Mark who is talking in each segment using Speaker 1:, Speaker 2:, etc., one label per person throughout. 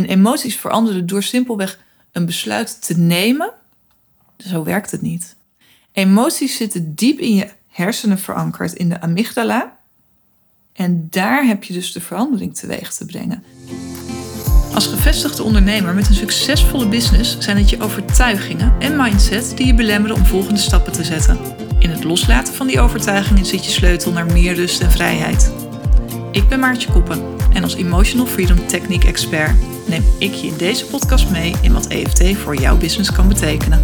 Speaker 1: En emoties veranderen door simpelweg een besluit te nemen. Zo werkt het niet. Emoties zitten diep in je hersenen verankerd, in de amygdala. En daar heb je dus de verandering teweeg te brengen. Als gevestigde ondernemer met een succesvolle business zijn het je overtuigingen en mindset die je belemmeren om volgende stappen te zetten. In het loslaten van die overtuigingen zit je sleutel naar meer rust en vrijheid. Ik ben Maartje Koppen en als Emotional Freedom Technique Expert neem ik je in deze podcast mee in wat EFT voor jouw business kan betekenen.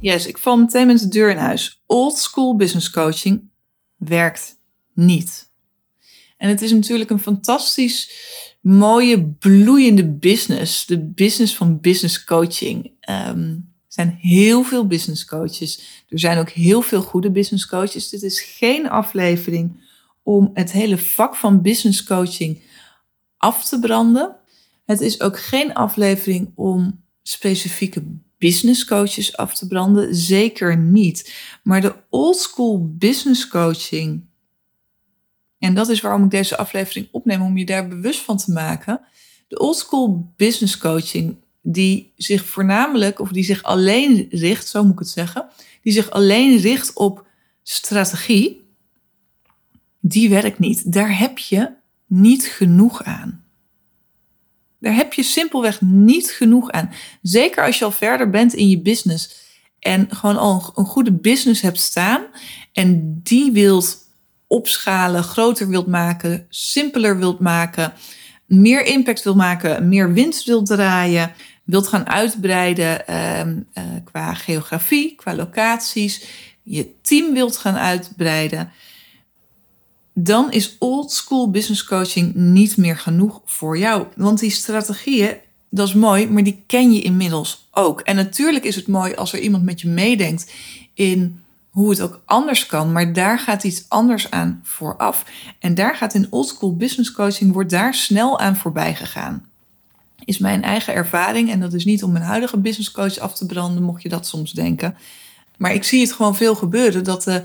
Speaker 1: Yes, ik val meteen met de deur in huis. Old school business coaching werkt niet. En het is natuurlijk een fantastisch mooie, bloeiende business. De business van business coaching. Um, zijn heel veel business coaches. Er zijn ook heel veel goede business coaches. Dit is geen aflevering om het hele vak van business coaching af te branden. Het is ook geen aflevering om specifieke business coaches af te branden. Zeker niet. Maar de old school business coaching en dat is waarom ik deze aflevering opneem, om je daar bewust van te maken. De oldschool business coaching, die zich voornamelijk, of die zich alleen richt, zo moet ik het zeggen, die zich alleen richt op strategie, die werkt niet. Daar heb je niet genoeg aan. Daar heb je simpelweg niet genoeg aan. Zeker als je al verder bent in je business en gewoon al een goede business hebt staan en die wilt opschalen, groter wilt maken, simpeler wilt maken, meer impact wilt maken, meer winst wilt draaien, wilt gaan uitbreiden ehm, eh, qua geografie, qua locaties, je team wilt gaan uitbreiden, dan is old school business coaching niet meer genoeg voor jou. Want die strategieën, dat is mooi, maar die ken je inmiddels ook. En natuurlijk is het mooi als er iemand met je meedenkt in hoe het ook anders kan, maar daar gaat iets anders aan vooraf. En daar gaat in oldschool business coaching, wordt daar snel aan voorbij gegaan. Is mijn eigen ervaring, en dat is niet om mijn huidige business coach af te branden, mocht je dat soms denken. Maar ik zie het gewoon veel gebeuren dat de,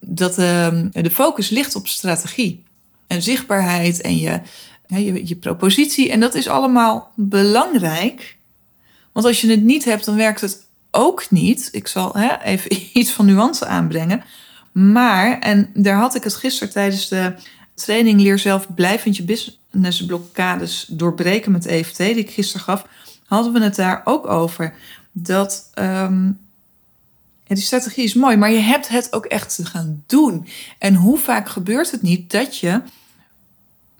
Speaker 1: dat de, de focus ligt op strategie en zichtbaarheid en je, je, je propositie. En dat is allemaal belangrijk. Want als je het niet hebt, dan werkt het ook niet. Ik zal hè, even iets van nuance aanbrengen. Maar, en daar had ik het gisteren tijdens de training Leer zelf blijvend je businessblokkades doorbreken met EFT, die ik gisteren gaf, hadden we het daar ook over. Dat um, die strategie is mooi, maar je hebt het ook echt te gaan doen. En hoe vaak gebeurt het niet dat je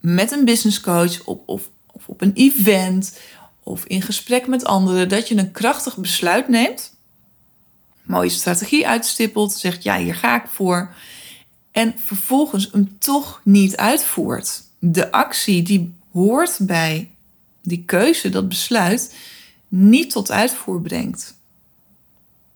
Speaker 1: met een business coach op, of, of op een event of in gesprek met anderen, dat je een krachtig besluit neemt, mooie strategie uitstippelt, zegt ja, hier ga ik voor, en vervolgens hem toch niet uitvoert. De actie die hoort bij die keuze, dat besluit, niet tot uitvoer brengt.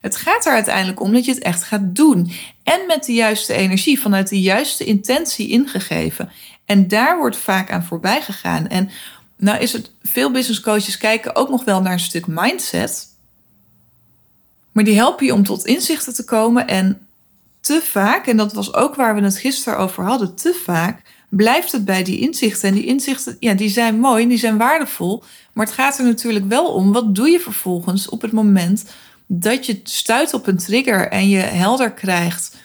Speaker 1: Het gaat er uiteindelijk om dat je het echt gaat doen. En met de juiste energie, vanuit de juiste intentie ingegeven. En daar wordt vaak aan voorbij gegaan. En nou is het, veel business coaches kijken ook nog wel naar een stuk mindset. Maar die helpen je om tot inzichten te komen. En te vaak, en dat was ook waar we het gisteren over hadden, te vaak blijft het bij die inzichten. En die inzichten, ja, die zijn mooi, die zijn waardevol. Maar het gaat er natuurlijk wel om, wat doe je vervolgens op het moment dat je stuit op een trigger en je helder krijgt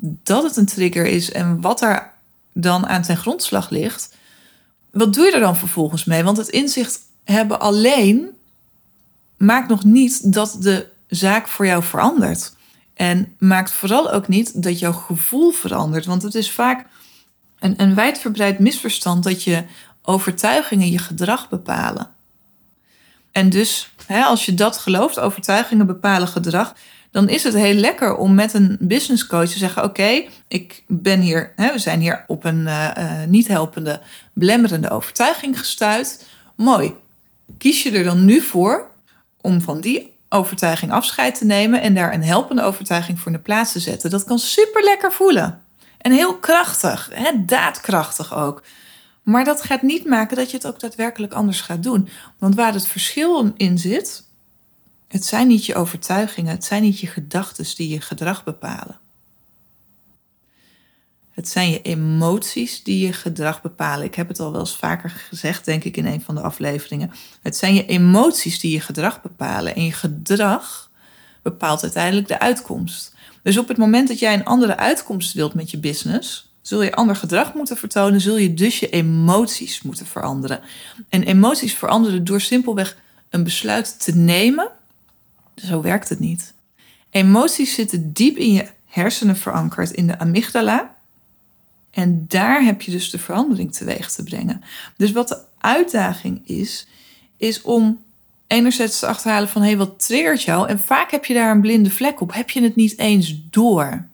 Speaker 1: dat het een trigger is en wat er dan aan ten grondslag ligt wat doe je er dan vervolgens mee? Want het inzicht hebben alleen maakt nog niet dat de zaak voor jou verandert. En maakt vooral ook niet dat jouw gevoel verandert. Want het is vaak een, een wijdverbreid misverstand dat je overtuigingen je gedrag bepalen. En dus, hè, als je dat gelooft, overtuigingen bepalen gedrag, dan is het heel lekker om met een business coach te zeggen: Oké, ik ben hier, hè, we zijn hier op een uh, niet helpende, belemmerende overtuiging gestuurd. Mooi. Kies je er dan nu voor om van die overtuiging afscheid te nemen en daar een helpende overtuiging voor in de plaats te zetten? Dat kan super lekker voelen. En heel krachtig, hè, daadkrachtig ook. Maar dat gaat niet maken dat je het ook daadwerkelijk anders gaat doen. Want waar het verschil in zit, het zijn niet je overtuigingen, het zijn niet je gedachten die je gedrag bepalen. Het zijn je emoties die je gedrag bepalen. Ik heb het al wel eens vaker gezegd, denk ik, in een van de afleveringen. Het zijn je emoties die je gedrag bepalen. En je gedrag bepaalt uiteindelijk de uitkomst. Dus op het moment dat jij een andere uitkomst wilt met je business, zul je ander gedrag moeten vertonen, zul je dus je emoties moeten veranderen. En emoties veranderen door simpelweg een besluit te nemen. Zo werkt het niet. Emoties zitten diep in je hersenen verankerd, in de amygdala. En daar heb je dus de verandering teweeg te brengen. Dus wat de uitdaging is, is om enerzijds te achterhalen van hey, wat triggert jou? En vaak heb je daar een blinde vlek op. Heb je het niet eens door?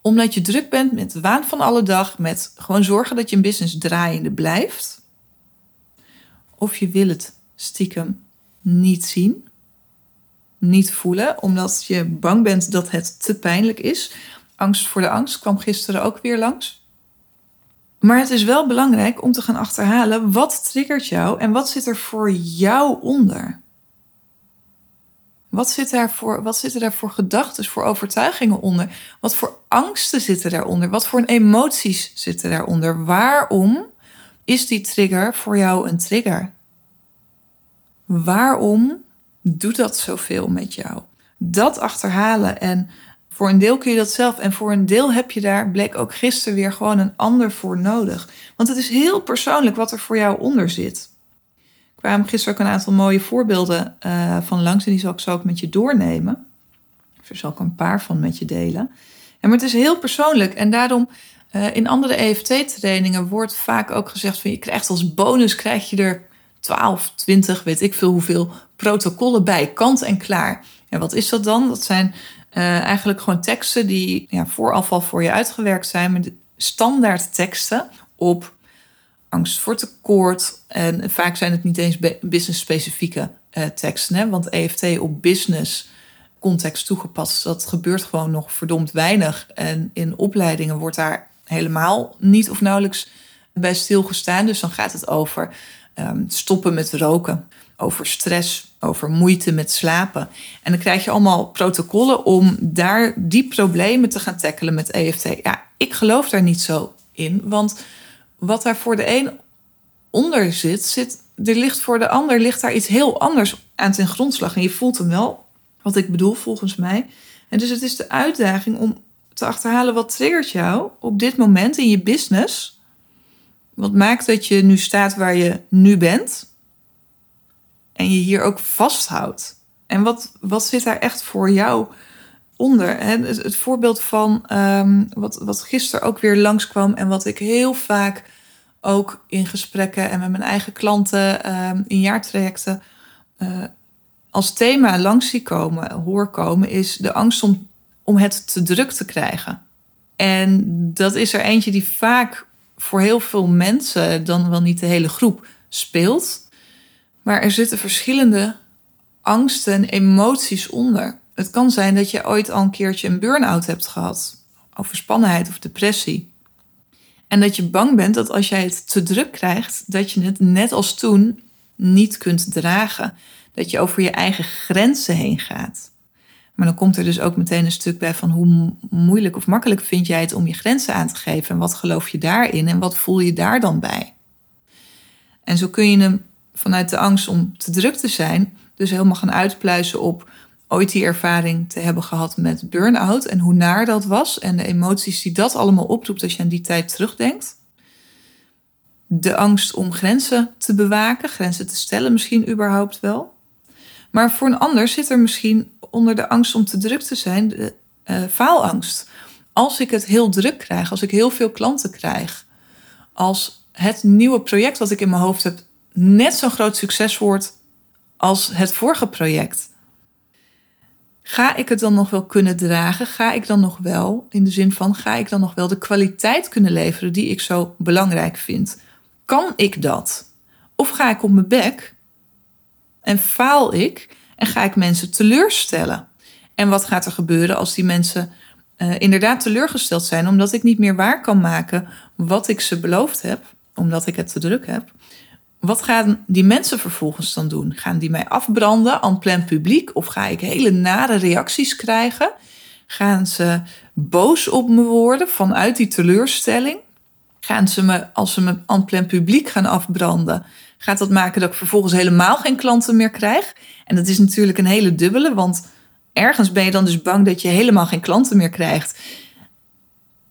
Speaker 1: Omdat je druk bent met de waan van alle dag, met gewoon zorgen dat je een business draaiende blijft. Of je wil het stiekem niet zien, niet voelen, omdat je bang bent dat het te pijnlijk is. Angst voor de angst kwam gisteren ook weer langs. Maar het is wel belangrijk om te gaan achterhalen wat triggert jou en wat zit er voor jou onder. Wat, zit daar voor, wat zitten daar voor gedachten, voor overtuigingen onder? Wat voor angsten zitten daaronder? Wat voor emoties zitten daaronder? Waarom is die trigger voor jou een trigger? Waarom doet dat zoveel met jou? Dat achterhalen en voor een deel kun je dat zelf en voor een deel heb je daar, bleek ook gisteren weer gewoon een ander voor nodig. Want het is heel persoonlijk wat er voor jou onder zit. Ik kwam gisteren ook een aantal mooie voorbeelden uh, van langs en die zal ik zo ook met je doornemen. Er zal ik een paar van met je delen. En maar het is heel persoonlijk en daarom uh, in andere EFT-trainingen wordt vaak ook gezegd van je krijgt als bonus krijg je er 12, 20, weet ik veel hoeveel protocollen bij, kant en klaar. En wat is dat dan? Dat zijn uh, eigenlijk gewoon teksten die ja, voorafval voor je uitgewerkt zijn, met standaard teksten op angst voor tekort. En vaak zijn het niet eens business-specifieke uh, teksten, hè? want EFT op business context toegepast, dat gebeurt gewoon nog verdomd weinig. En in opleidingen wordt daar helemaal niet of nauwelijks bij stilgestaan. Dus dan gaat het over um, stoppen met roken, over stress, over moeite met slapen. En dan krijg je allemaal protocollen om daar die problemen te gaan tackelen met EFT. Ja, ik geloof daar niet zo in, want wat daar voor de een onder zit, zit er ligt voor de ander ligt daar iets heel anders aan ten grondslag. En je voelt hem wel, wat ik bedoel volgens mij. En dus het is de uitdaging om te achterhalen wat triggert jou op dit moment in je business. Wat maakt dat je nu staat waar je nu bent en je hier ook vasthoudt. En wat, wat zit daar echt voor jou onder? Het, voorbeeld van um, wat, wat gisteren ook weer langskwam en wat ik heel vaak ook in gesprekken en met mijn eigen klanten um, in jaartrajecten uh, als thema langs zie komen, hoor komen, is de angst om, om het te druk te krijgen. En dat is er eentje die vaak voor heel veel mensen, dan wel niet de hele groep, speelt. Maar er zitten verschillende angsten en emoties onder. Het kan zijn dat je ooit al een keertje een burn-out hebt gehad, overspannenheid of depressie. En dat je bang bent dat als jij het te druk krijgt, dat je het net als toen niet kunt dragen. Dat je over je eigen grenzen heen gaat. Maar dan komt er dus ook meteen een stuk bij van hoe moeilijk of makkelijk vind jij het om je grenzen aan te geven en wat geloof je daarin en wat voel je daar dan bij. En zo kun je hem vanuit de angst om te druk te zijn, dus helemaal gaan uitpluizen op ooit die ervaring te hebben gehad met burn-out en hoe naar dat was en de emoties die dat allemaal oproept als je aan die tijd terugdenkt. De angst om grenzen te bewaken, grenzen te stellen misschien überhaupt wel. Maar voor een ander zit er misschien onder de angst om te druk te zijn de uh, faalangst. Als ik het heel druk krijg, als ik heel veel klanten krijg, als het nieuwe project wat ik in mijn hoofd heb net zo'n groot succes wordt als het vorige project. Ga ik het dan nog wel kunnen dragen? Ga ik dan nog wel, in de zin van, ga ik dan nog wel de kwaliteit kunnen leveren die ik zo belangrijk vind? Kan ik dat? Of ga ik op mijn bek en faal ik en ga ik mensen teleurstellen? En wat gaat er gebeuren als die mensen uh, inderdaad teleurgesteld zijn omdat ik niet meer waar kan maken wat ik ze beloofd heb, omdat ik het te druk heb? Wat gaan die mensen vervolgens dan doen? Gaan die mij afbranden aan plein publiek? Of ga ik hele nare reacties krijgen? Gaan ze boos op me worden vanuit die teleurstelling? Gaan ze me, als ze me aan plein publiek gaan afbranden, gaat dat maken dat ik vervolgens helemaal geen klanten meer krijg? En dat is natuurlijk een hele dubbele, want ergens ben je dan dus bang dat je helemaal geen klanten meer krijgt.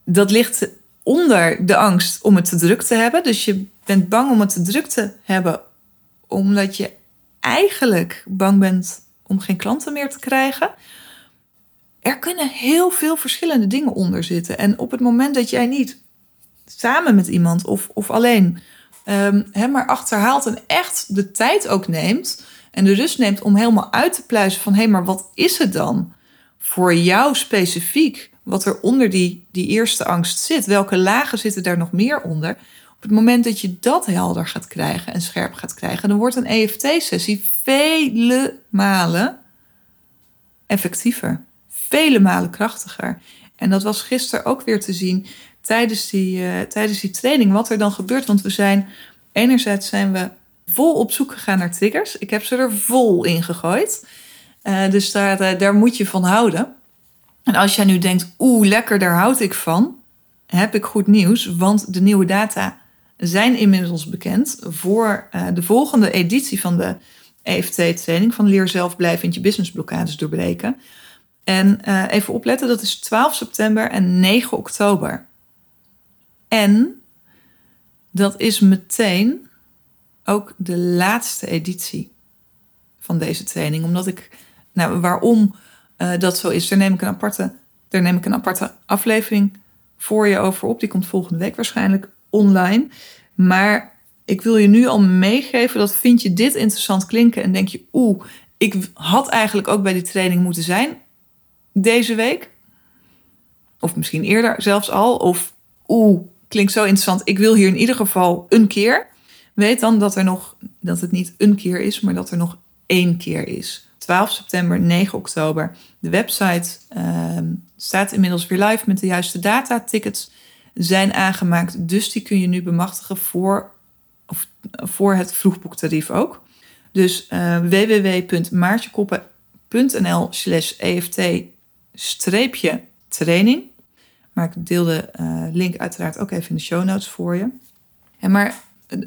Speaker 1: Dat ligt onder de angst om het te druk te hebben. Dus je bent bang om het te druk te hebben, omdat je eigenlijk bang bent om geen klanten meer te krijgen. Er kunnen heel veel verschillende dingen onder zitten. En op het moment dat jij niet samen met iemand of, of alleen um, hem maar achterhaalt en echt de tijd ook neemt en de rust neemt om helemaal uit te pluizen van hé, hey, maar wat is het dan voor jou specifiek wat er onder die, die eerste angst zit? Welke lagen zitten daar nog meer onder? Het moment dat je dat helder gaat krijgen en scherp gaat krijgen, dan wordt een EFT-sessie vele malen effectiever, vele malen krachtiger. En dat was gisteren ook weer te zien tijdens die, uh, tijdens die training, wat er dan gebeurt. Want we zijn, enerzijds zijn we vol op zoek gegaan naar triggers. Ik heb ze er vol in gegooid. Uh, dus daar, daar moet je van houden. En als jij nu denkt, oeh, lekker, daar houd ik van, heb ik goed nieuws. Want de nieuwe data zijn inmiddels bekend voor de volgende editie van de EFT-training van Leer zelf blijven je businessblokkades doorbreken. En even opletten, dat is 12 september en 9 oktober. En dat is meteen ook de laatste editie van deze training. Omdat ik, nou, waarom uh, dat zo is, daar neem ik een aparte, daar neem ik een aparte aflevering voor je over op. Die komt volgende week waarschijnlijk online. Maar ik wil je nu al meegeven dat vind je dit interessant klinken en denk je, oeh, ik had eigenlijk ook bij die training moeten zijn deze week. Of misschien eerder zelfs al. Of oeh, klinkt zo interessant. Ik wil hier in ieder geval een keer. Weet dan dat er nog, dat het niet een keer is, maar dat er nog één keer is. 12 september, 9 oktober. De website uh, staat inmiddels weer live met de juiste data. Tickets zijn aangemaakt, dus die kun je nu bemachtigen voor, of, voor het vroegboektarief ook. Dus uh, www.maartjekoppen.nl slash EFT-training. Maar ik deel de uh, link uiteraard ook even in de show notes voor je. En maar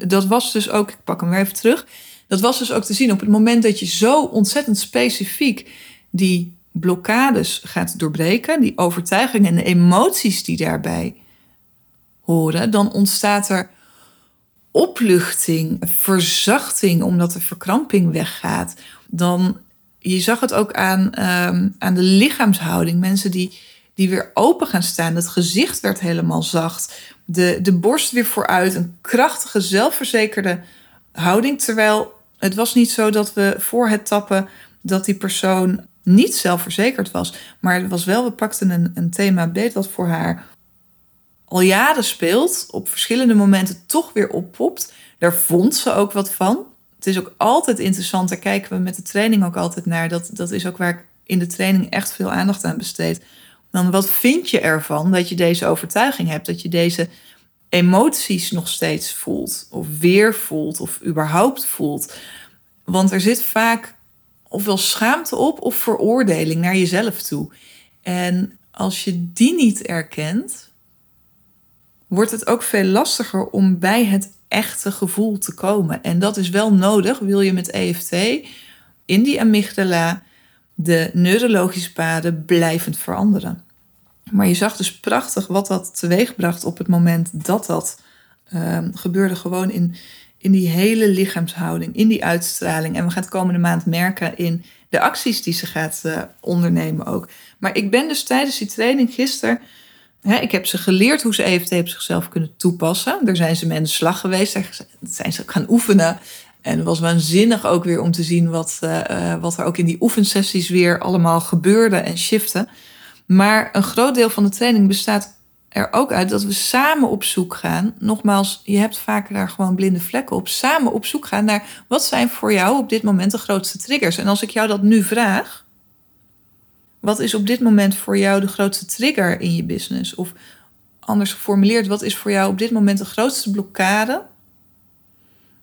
Speaker 1: dat was dus ook, ik pak hem weer even terug. Dat was dus ook te zien op het moment dat je zo ontzettend specifiek die blokkades gaat doorbreken, die overtuigingen en de emoties die daarbij dan ontstaat er opluchting, verzachting, omdat de verkramping weggaat. Dan, je zag het ook aan, um, aan de lichaamshouding. Mensen die die weer open gaan staan. Het gezicht werd helemaal zacht. De, de borst weer vooruit. Een krachtige, zelfverzekerde houding. Terwijl het was niet zo dat we voor het tappen dat die persoon niet zelfverzekerd was. Maar het was wel, we pakten een, een thema beet wat voor haar al jaren speelt. Op verschillende momenten toch weer oppopt. Daar vond ze ook wat van. Het is ook altijd interessant. Daar kijken we met de training ook altijd naar. Dat, dat is ook waar ik in de training echt veel aandacht aan besteed dan wat vind je ervan dat je deze overtuiging hebt, dat je deze emoties nog steeds voelt, of weer voelt, of überhaupt voelt? Want er zit vaak ofwel schaamte op of veroordeling naar jezelf toe. En als je die niet erkent, wordt het ook veel lastiger om bij het echte gevoel te komen. En dat is wel nodig, wil je met EFT in die amygdala de neurologische paden blijvend veranderen. Maar je zag dus prachtig wat dat teweegbracht op het moment dat dat um, gebeurde. Gewoon in, in die hele lichaamshouding, in die uitstraling. En we gaan het komende maand merken in de acties die ze gaat uh, ondernemen ook. Maar ik ben dus tijdens die training gisteren. Ik heb ze geleerd hoe ze EFT op zichzelf kunnen toepassen. Daar zijn ze mee aan de slag geweest. Daar zijn ze gaan oefenen. En het was waanzinnig ook weer om te zien wat, uh, wat er ook in die oefensessies weer allemaal gebeurde en shifte. Maar een groot deel van de training bestaat er ook uit dat we samen op zoek gaan. Nogmaals, je hebt vaker daar gewoon blinde vlekken op. Samen op zoek gaan naar wat zijn voor jou op dit moment de grootste triggers. En als ik jou dat nu vraag, wat is op dit moment voor jou de grootste trigger in je business? Of anders geformuleerd, wat is voor jou op dit moment de grootste blokkade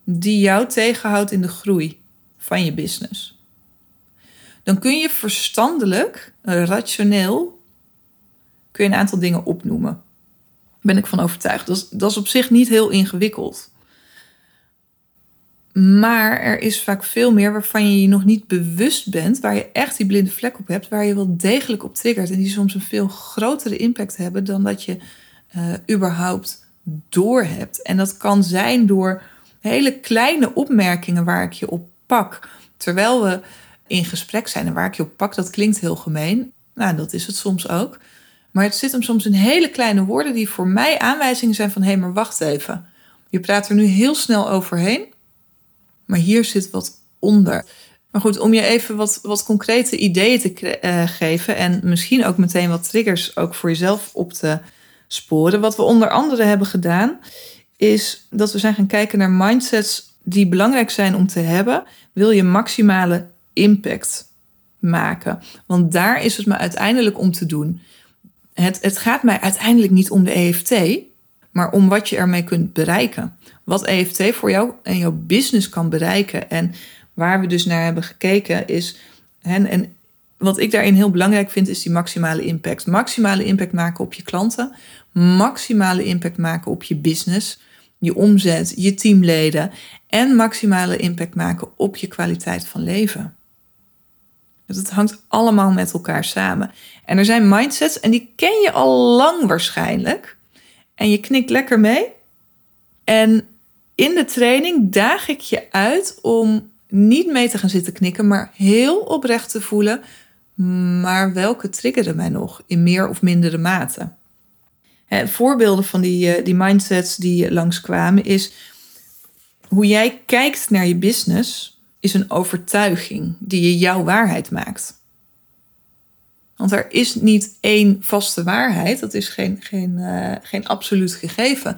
Speaker 1: die jou tegenhoudt in de groei van je business? Dan kun je verstandelijk, rationeel kun je een aantal dingen opnoemen. Ben ik van overtuigd. Dat dat is op zich niet heel ingewikkeld. Maar er is vaak veel meer waarvan je je nog niet bewust bent, waar je echt die blinde vlek op hebt, waar je wel degelijk op triggert. En die soms een veel grotere impact hebben dan dat je uh, überhaupt doorhebt. En dat kan zijn door hele kleine opmerkingen waar ik je op pak. Terwijl we in gesprek zijn en waar ik je op pak, dat klinkt heel gemeen. Nou, dat is het soms ook. Maar het zit hem soms in hele kleine woorden die voor mij aanwijzingen zijn van hé, hey, maar wacht even. Je praat er nu heel snel overheen, maar hier zit wat onder. Maar goed, om je even wat, wat concrete ideeën te uh, geven en misschien ook meteen wat triggers ook voor jezelf op te sporen. Wat we onder andere hebben gedaan, is dat we zijn gaan kijken naar mindsets die belangrijk zijn om te hebben. Wil je maximale impact maken? Want daar is het me uiteindelijk om te doen. Het, het gaat mij uiteindelijk niet om de EFT, maar om wat je ermee kunt bereiken. Wat EFT voor jou en jouw business kan bereiken. En waar we dus naar hebben gekeken is. En, en wat ik daarin heel belangrijk vind, is die maximale impact. Maximale impact maken op je klanten, maximale impact maken op je business, je omzet, je teamleden en maximale impact maken op je kwaliteit van leven. Het hangt allemaal met elkaar samen. En er zijn mindsets en die ken je al lang waarschijnlijk. En je knikt lekker mee. En in de training daag ik je uit om niet mee te gaan zitten knikken, maar heel oprecht te voelen. Maar welke triggeren mij nog in meer of mindere mate? voorbeelden van die, eh, die mindsets die langskwamen is hoe jij kijkt naar je business is een overtuiging die je jouw waarheid maakt. Want er is niet één vaste waarheid, dat is geen, geen, uh, geen absoluut gegeven.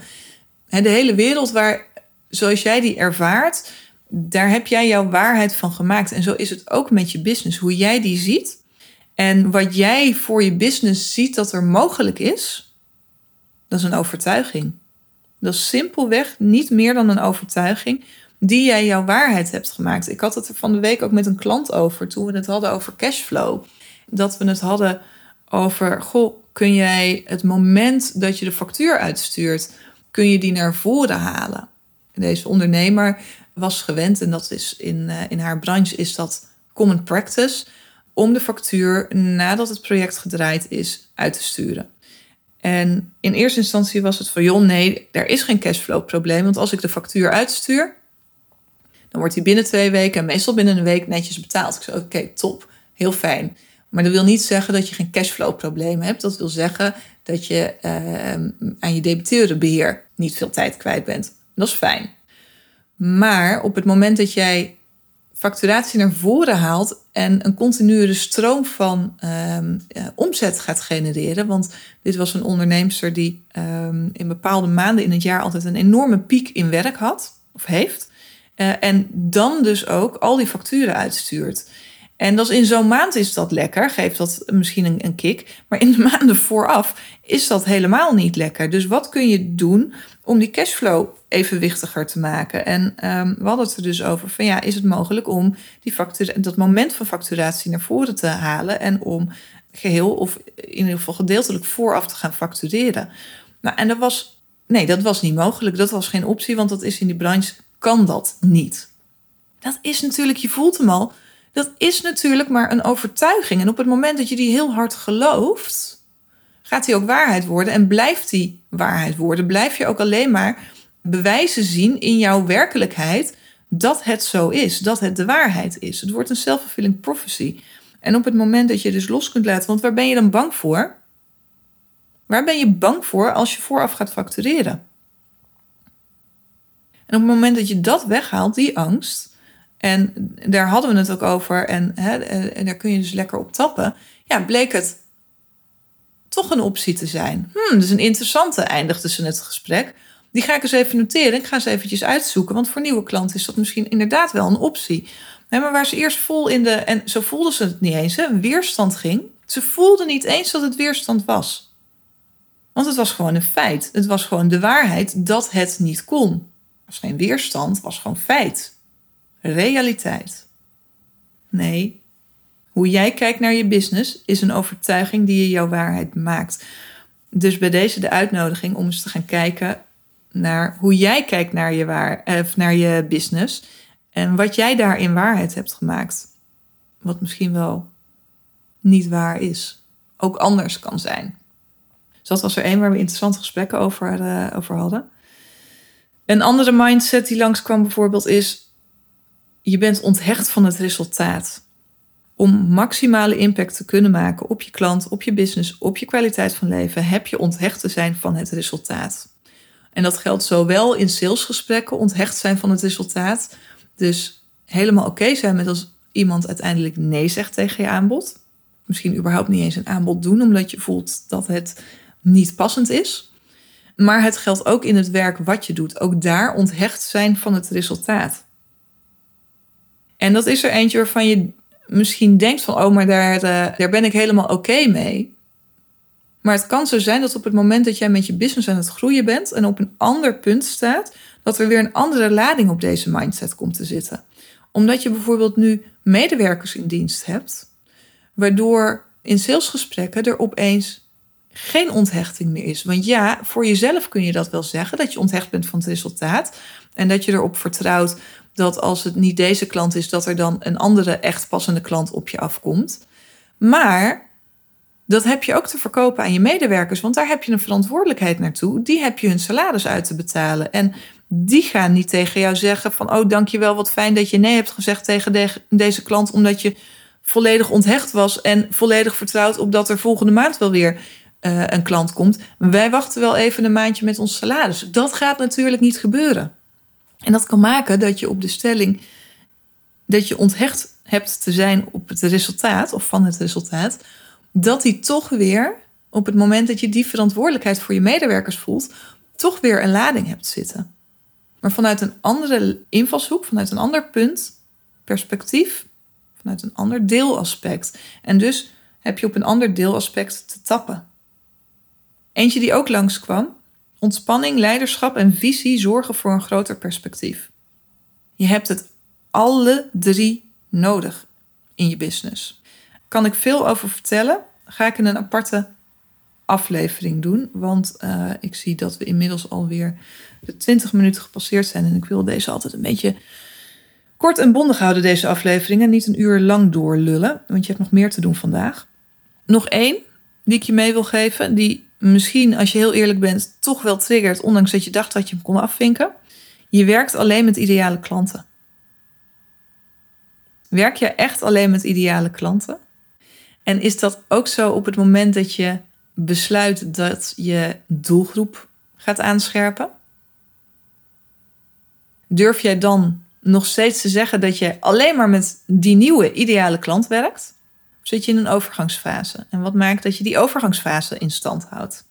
Speaker 1: De hele wereld waar, zoals jij die ervaart, daar heb jij jouw waarheid van gemaakt. En zo is het ook met je business. Hoe jij die ziet en wat jij voor je business ziet dat er mogelijk is, dat is een overtuiging. Dat is simpelweg niet meer dan een overtuiging die jij jouw waarheid hebt gemaakt. Ik had het er van de week ook met een klant over toen we het hadden over cashflow. Dat we het hadden over, goh, kun jij het moment dat je de factuur uitstuurt, kun je die naar voren halen? Deze ondernemer was gewend, en dat is in, uh, in haar branche is dat common practice, om de factuur nadat het project gedraaid is uit te sturen. En in eerste instantie was het van, joh, nee, er is geen cashflow probleem. Want als ik de factuur uitstuur, dan wordt die binnen twee weken en meestal binnen een week netjes betaald. Ik zei, oké, top, heel fijn. Maar dat wil niet zeggen dat je geen cashflow probleem hebt. Dat wil zeggen dat je uh, aan je debiteurenbeheer niet veel tijd kwijt bent. Dat is fijn. Maar op het moment dat jij facturatie naar voren haalt en een continue stroom van um, omzet gaat genereren. Want dit was een onderneemster die um, in bepaalde maanden in het jaar altijd een enorme piek in werk had of heeft. Uh, en dan dus ook al die facturen uitstuurt. En dat is in zo'n maand is dat lekker, geeft dat misschien een, een kick. Maar in de maanden vooraf is dat helemaal niet lekker. Dus wat kun je doen om die cashflow evenwichtiger te maken. En um, we hadden het er dus over van ja, is het mogelijk om die dat moment van facturatie naar voren te halen en om geheel of in ieder geval gedeeltelijk vooraf te gaan factureren. Nou, en dat was, nee, dat was niet mogelijk. Dat was geen optie, want dat is in die branche, kan dat niet. Dat is natuurlijk, je voelt hem al, dat is natuurlijk maar een overtuiging. En op het moment dat je die heel hard gelooft, gaat die ook waarheid worden en blijft die waarheid worden. Blijf je ook alleen maar bewijzen zien in jouw werkelijkheid dat het zo is, dat het de waarheid is. Het wordt een self-fulfilling prophecy. En op het moment dat je dus los kunt laten, want waar ben je dan bang voor? Waar ben je bang voor als je vooraf gaat factureren? En op het moment dat je dat weghaalt, die angst, en daar hadden we het ook over, en, hè, en daar kun je dus lekker op tappen, ja, bleek het toch een optie te zijn. Hmm, is een interessante, eindigde ze het gesprek. Die ga ik eens even noteren. Ik ga ze eventjes uitzoeken. Want voor nieuwe klanten is dat misschien inderdaad wel een optie. maar waar ze eerst vol in de. En zo voelden ze het niet eens. Hè, weerstand ging. Ze voelden niet eens dat het weerstand was. Want het was gewoon een feit. Het was gewoon de waarheid dat het niet kon. Het was geen weerstand, het was gewoon feit. Realiteit. Nee, hoe jij kijkt naar je business is een overtuiging die je jouw waarheid maakt. Dus bij deze de uitnodiging om eens te gaan kijken naar hoe jij kijkt naar je, waar, of naar je business. En wat jij daarin waarheid hebt gemaakt. Wat misschien wel niet waar is. Ook anders kan zijn. Dus dat was er één waar we interessante gesprekken over, uh, over hadden. Een andere mindset die langskwam bijvoorbeeld is... je bent onthecht van het resultaat. Om maximale impact te kunnen maken op je klant, op je business, op je kwaliteit van leven... heb je onthecht te zijn van het resultaat. En dat geldt zowel in salesgesprekken, onthecht zijn van het resultaat. Dus helemaal oké zijn met als iemand uiteindelijk nee zegt tegen je aanbod. Misschien überhaupt niet eens een aanbod doen, omdat je voelt dat het niet passend is. Maar het geldt ook in het werk wat je doet. Ook daar onthecht zijn van het resultaat. En dat is er eentje waarvan je misschien denkt van, oh, maar daar, uh, daar ben ik helemaal oké mee. Maar het kan zo zijn dat op het moment dat jij met je business aan het groeien bent en op een ander punt staat, dat er weer een andere lading op deze mindset komt te zitten. Omdat je bijvoorbeeld nu medewerkers in dienst hebt, waardoor in salesgesprekken er opeens geen onthechting meer is. Want ja, voor jezelf kun je dat wel zeggen, dat je onthecht bent van het resultaat. En dat je erop vertrouwt dat als het niet deze klant is, dat er dan een andere echt passende klant op je afkomt. Maar dat heb je ook te verkopen aan je medewerkers, want daar heb je een verantwoordelijkheid naartoe. Die heb je hun salaris uit te betalen. En die gaan niet tegen jou zeggen van, oh dankjewel, wat fijn dat je nee hebt gezegd tegen deze klant, omdat je volledig onthecht was en volledig vertrouwd op dat er volgende maand wel weer uh, een klant komt. Wij wachten wel even een maandje met ons salaris. Dat gaat natuurlijk niet gebeuren. En dat kan maken dat je op de stelling dat je onthecht hebt te zijn op het resultaat of van het resultaat, dat die toch weer op het moment dat je die verantwoordelijkheid voor je medewerkers voelt, toch weer een lading hebt zitten. Maar vanuit een andere invalshoek, vanuit een ander punt, perspectief, vanuit een ander deelaspect. En dus heb je op een ander deelaspect te tappen. Eentje die ook langskwam. Ontspanning, leiderschap en visie zorgen voor een groter perspectief. Je hebt het alle drie nodig in je business. Kan ik veel over vertellen? Ga ik in een aparte aflevering doen. Want uh, ik zie dat we inmiddels alweer de 20 minuten gepasseerd zijn. En ik wil deze altijd een beetje kort en bondig houden, deze afleveringen. Niet een uur lang doorlullen, want je hebt nog meer te doen vandaag. Nog één die ik je mee wil geven, die misschien, als je heel eerlijk bent, toch wel triggert, ondanks dat je dacht dat je hem kon afvinken. Je werkt alleen met ideale klanten. Werk je echt alleen met ideale klanten? En is dat ook zo op het moment dat je besluit dat je doelgroep gaat aanscherpen? Durf jij dan nog steeds te zeggen dat je alleen maar met die nieuwe ideale klant werkt? Zit je in een overgangsfase? En wat maakt dat je die overgangsfase in stand houdt?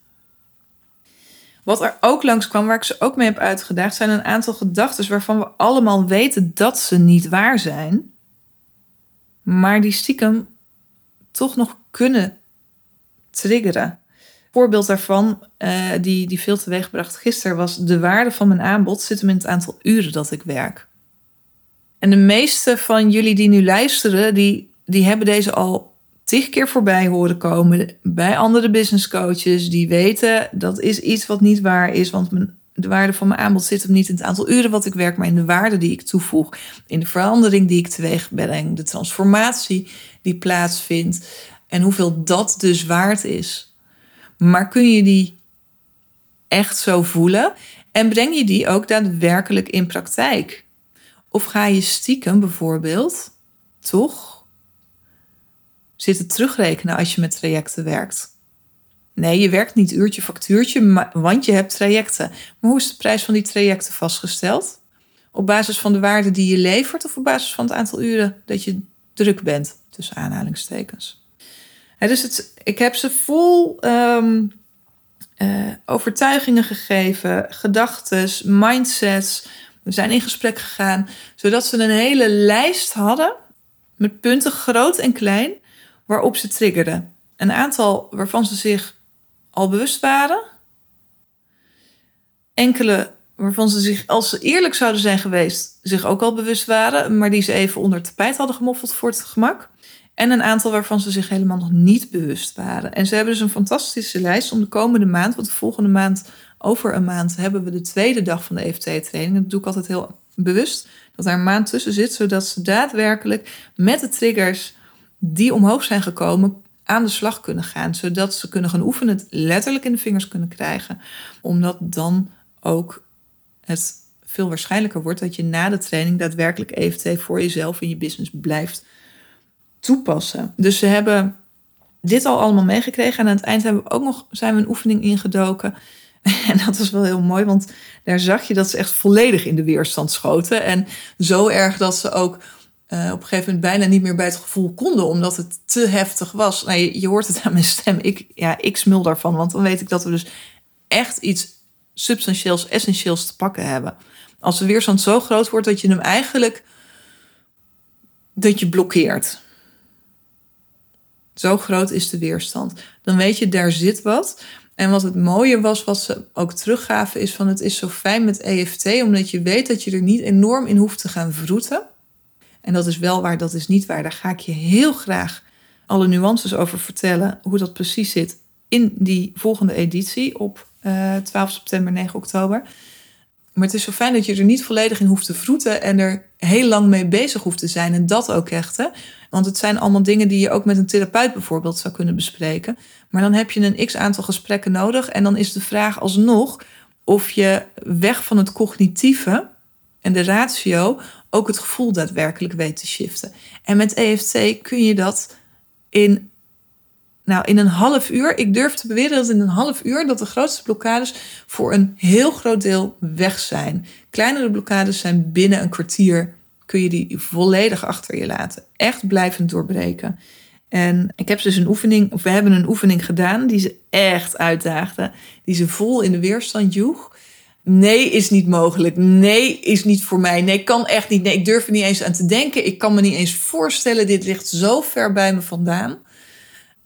Speaker 1: Wat er ook langs kwam, waar ik ze ook mee heb uitgedaagd, zijn een aantal gedachten waarvan we allemaal weten dat ze niet waar zijn, maar die stiekem toch nog kunnen triggeren. Voorbeeld daarvan, uh, die, die veel teweegbracht gisteren, was de waarde van mijn aanbod zit hem in het aantal uren dat ik werk. En de meeste van jullie die nu luisteren, die die hebben deze al tig keer voorbij horen komen bij andere business coaches. Die weten dat is iets wat niet waar is, want de waarde van mijn aanbod zit hem niet in het aantal uren wat ik werk, maar in de waarde die ik toevoeg, in de verandering die ik teweeg breng, de transformatie die plaatsvindt en hoeveel dat dus waard is. Maar kun je die echt zo voelen en breng je die ook daadwerkelijk in praktijk? Of ga je stiekem bijvoorbeeld toch zitten terugrekenen als je met trajecten werkt. Nee, je werkt niet uurtje factuurtje, want je hebt trajecten. Maar hoe is de prijs van die trajecten vastgesteld? Op basis van de waarde die je levert of op basis van het aantal uren dat je druk bent, tussen aanhalingstekens. dus het, ik heb ze vol um, uh, overtuigingen gegeven, gedachten, mindsets. We zijn in gesprek gegaan, zodat ze een hele lijst hadden met punten groot en klein waarop ze triggerden. Een aantal waarvan ze zich al bewust waren. Enkele waarvan ze zich, als ze eerlijk zouden zijn geweest, zich ook al bewust waren, maar die ze even onder het tapijt hadden gemoffeld voor het gemak. En een aantal waarvan ze zich helemaal nog niet bewust waren. En ze hebben dus een fantastische lijst om de komende maand, want de volgende maand, over een maand, hebben we de tweede dag van de EFT-training. Dat doe ik altijd heel bewust, dat daar een maand tussen zit, zodat ze daadwerkelijk met de triggers die omhoog zijn gekomen, aan de slag kunnen gaan. Zodat ze kunnen gaan oefenen, het letterlijk in de vingers kunnen krijgen. Omdat dan ook het veel waarschijnlijker wordt dat je na de training daadwerkelijk EFT voor jezelf en je business blijft toepassen. Dus ze hebben dit al allemaal meegekregen. En aan het eind hebben we ook nog, zijn we een oefening ingedoken. En dat was wel heel mooi, want daar zag je dat ze echt volledig in de weerstand schoten. En zo erg dat ze ook uh, op een gegeven moment bijna niet meer bij het gevoel konden, omdat het te heftig was. Nou, je, je, hoort het aan mijn stem. Ik, ja, ik smul daarvan, want dan weet ik dat we dus echt iets substantieels, essentieels te pakken hebben. Als de weerstand zo groot wordt dat je hem eigenlijk dat je blokkeert. Zo groot is de weerstand. Dan weet je, daar zit wat. En wat het mooie was, wat ze ook teruggaven, is van het is zo fijn met EFT, omdat je weet dat je er niet enorm in hoeft te gaan vroeten. En dat is wel waar, dat is niet waar. Daar ga ik je heel graag alle nuances over vertellen, hoe dat precies zit in die volgende editie op uh, eh, 12 september, 9 oktober. Maar het is zo fijn dat je er niet volledig in hoeft te vroeten en er heel lang mee bezig hoeft te zijn. En dat ook echt. Hè? Want het zijn allemaal dingen die je ook met een therapeut bijvoorbeeld zou kunnen bespreken. Maar dan heb je een x aantal gesprekken nodig. En dan is de vraag alsnog of je weg van het cognitieve en de ratio ook het gevoel daadwerkelijk weet te shiften. En met EFT kun je dat in, nou, in een half uur. Ik durf te beweren dat in een half uur dat de grootste blokkades voor een heel groot deel weg zijn. Kleinere blokkades zijn binnen een kwartier kun je die volledig achter je laten. Echt blijvend doorbreken. En ik heb dus een oefening, of we hebben een oefening gedaan die ze echt uitdaagde. Die ze vol in de weerstand joeg. Nee, is niet mogelijk. Nee, is niet voor mij. Nee, kan echt niet. Nee, ik durf er niet eens aan te denken. Ik kan me niet eens voorstellen. Dit ligt zo ver bij me vandaan.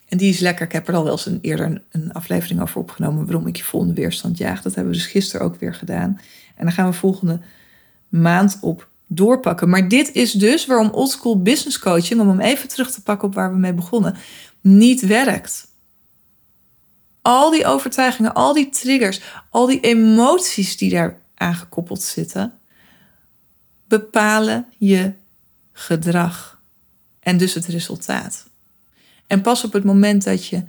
Speaker 1: En die is lekker. Ik heb er al wel eens een, eerder een, aflevering over opgenomen. Waarom ik je vol in de weerstand jaag. Dat hebben we dus gisteren ook weer gedaan. En dan gaan we volgende maand op doorpakken. Maar dit is dus waarom oldschool business coaching, om hem even terug te pakken op waar we mee begonnen, niet werkt. Al die overtuigingen, al die triggers, al die emoties die daar aangekoppeld zitten, bepalen je gedrag en dus het resultaat. En pas op het moment dat je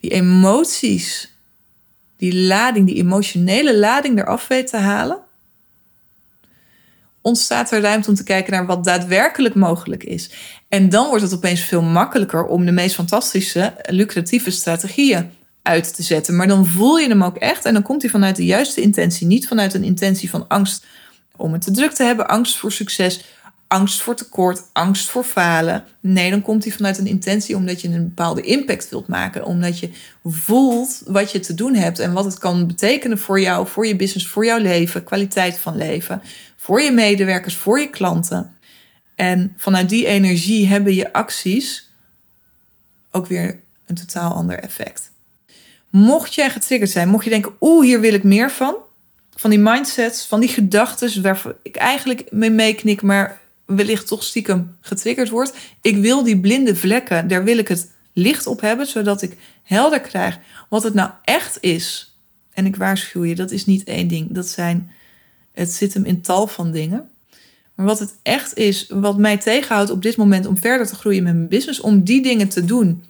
Speaker 1: die emoties, die lading, die emotionele lading eraf weet te halen, ontstaat er ruimte om te kijken naar wat daadwerkelijk mogelijk is. En dan wordt het opeens veel makkelijker om de meest fantastische, lucratieve strategieën uit te zetten. Maar dan voel je hem ook echt en dan komt hij vanuit de juiste intentie. Niet vanuit een intentie van angst om het te druk te hebben, angst voor succes, angst voor tekort, angst voor falen. Nee, dan komt hij vanuit een intentie omdat je een bepaalde impact wilt maken. Omdat je voelt wat je te doen hebt en wat het kan betekenen voor jou, voor je business, voor jouw leven, kwaliteit van leven voor je medewerkers, voor je klanten. En vanuit die energie hebben je acties ook weer een totaal ander effect. Mocht jij getriggerd zijn, mocht je denken, oeh, hier wil ik meer van. Van die mindsets, van die gedachten waar ik eigenlijk mee meeknik, maar wellicht toch stiekem getriggerd wordt. Ik wil die blinde vlekken, daar wil ik het licht op hebben, zodat ik helder krijg wat het nou echt is. En ik waarschuw je, dat is niet één ding. Dat zijn het zit hem in tal van dingen. Maar wat het echt is, wat mij tegenhoudt op dit moment om verder te groeien met mijn business, om die dingen te doen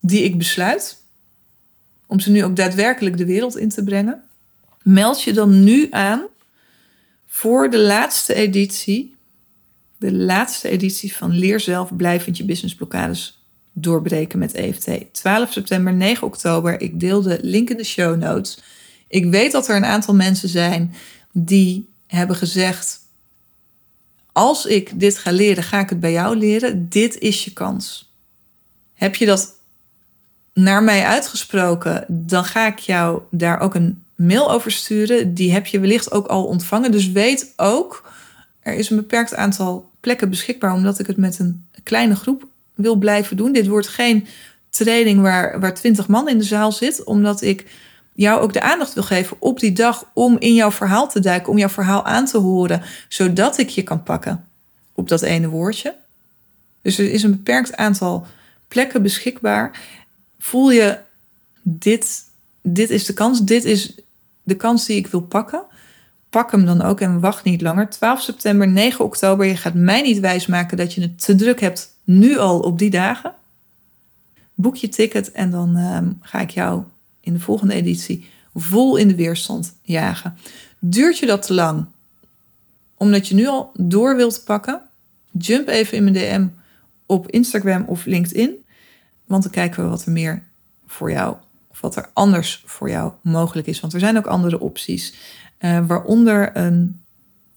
Speaker 1: die ik besluit, om ze nu ook daadwerkelijk de wereld in te brengen, meld je dan nu aan voor de laatste editie, de laatste editie van Leer zelf blijvend je businessblokkades doorbreken met EFT. 12 september, 9 oktober. Ik deel de link in de show notes. Ik weet dat er een aantal mensen zijn die hebben gezegd: Als ik dit ga leren, ga ik het bij jou leren. Dit is je kans. Heb je dat naar mij uitgesproken, dan ga ik jou daar ook een mail over sturen. Die heb je wellicht ook al ontvangen. Dus weet ook, er is een beperkt aantal plekken beschikbaar, omdat ik het met een kleine groep wil blijven doen. Dit wordt geen training waar, waar 20 man in de zaal zit, omdat ik jou ook de aandacht wil geven op die dag om in jouw verhaal te duiken, om jouw verhaal aan te horen, zodat ik je kan pakken op dat ene woordje. Dus er is een beperkt aantal plekken beschikbaar. Voel je, dit, dit is de kans, dit is de kans die ik wil pakken. Pak hem dan ook en wacht niet langer. 12 september, 9 oktober. Je gaat mij niet wijsmaken dat je het te druk hebt nu al op die dagen. Boek je ticket en dan ehm, ga ik jou in de volgende editie vol in de weerstand jagen. Duurt je dat te lang, omdat je nu al door wilt pakken, jump even in mijn DM op Instagram of LinkedIn. Want dan kijken we wat er meer voor jou, of wat er anders voor jou mogelijk is. Want er zijn ook andere opties, uh, waaronder een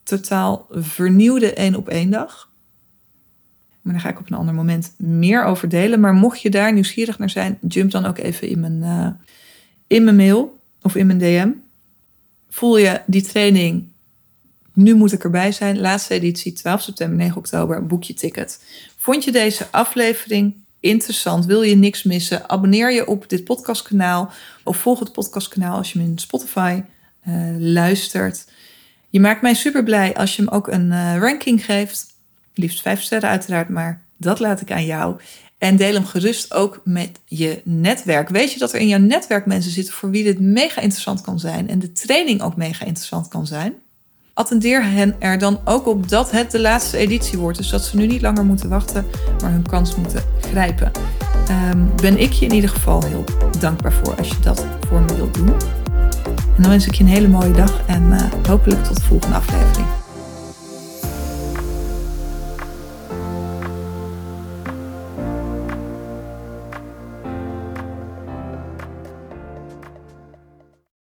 Speaker 1: totaal vernieuwde één op één dag. Maar daar ga ik op een ander moment meer over delen. Maar mocht je daar nieuwsgierig naar zijn, jump dan ook even in mijn, uh, in mijn mail of in mijn DM. Voel je die training, nu moet ik erbij zijn. Laatste editie, 12 september, 9 oktober, boek je ticket. Vond je deze aflevering interessant? Wil je niks missen? Abonneer je op dit podcastkanaal of volg het podcastkanaal als je hem in Spotify uh, luistert. Je maakt mij super blij als je hem ook een uh, ranking geeft. Liefst vijf sterren uiteraard, maar dat laat ik aan jou. En deel hem gerust ook met je netwerk. Weet je dat er in jouw netwerk mensen zitten voor wie dit mega interessant kan zijn en de training ook mega interessant kan zijn? Attendeer hen er dan ook op dat het de laatste editie wordt. Dus dat ze nu niet langer moeten wachten, maar hun kans moeten grijpen. Um, ben ik je in ieder geval heel dankbaar voor als je dat voor me wilt doen. En dan wens ik je een hele mooie dag en uh, hopelijk tot de volgende aflevering.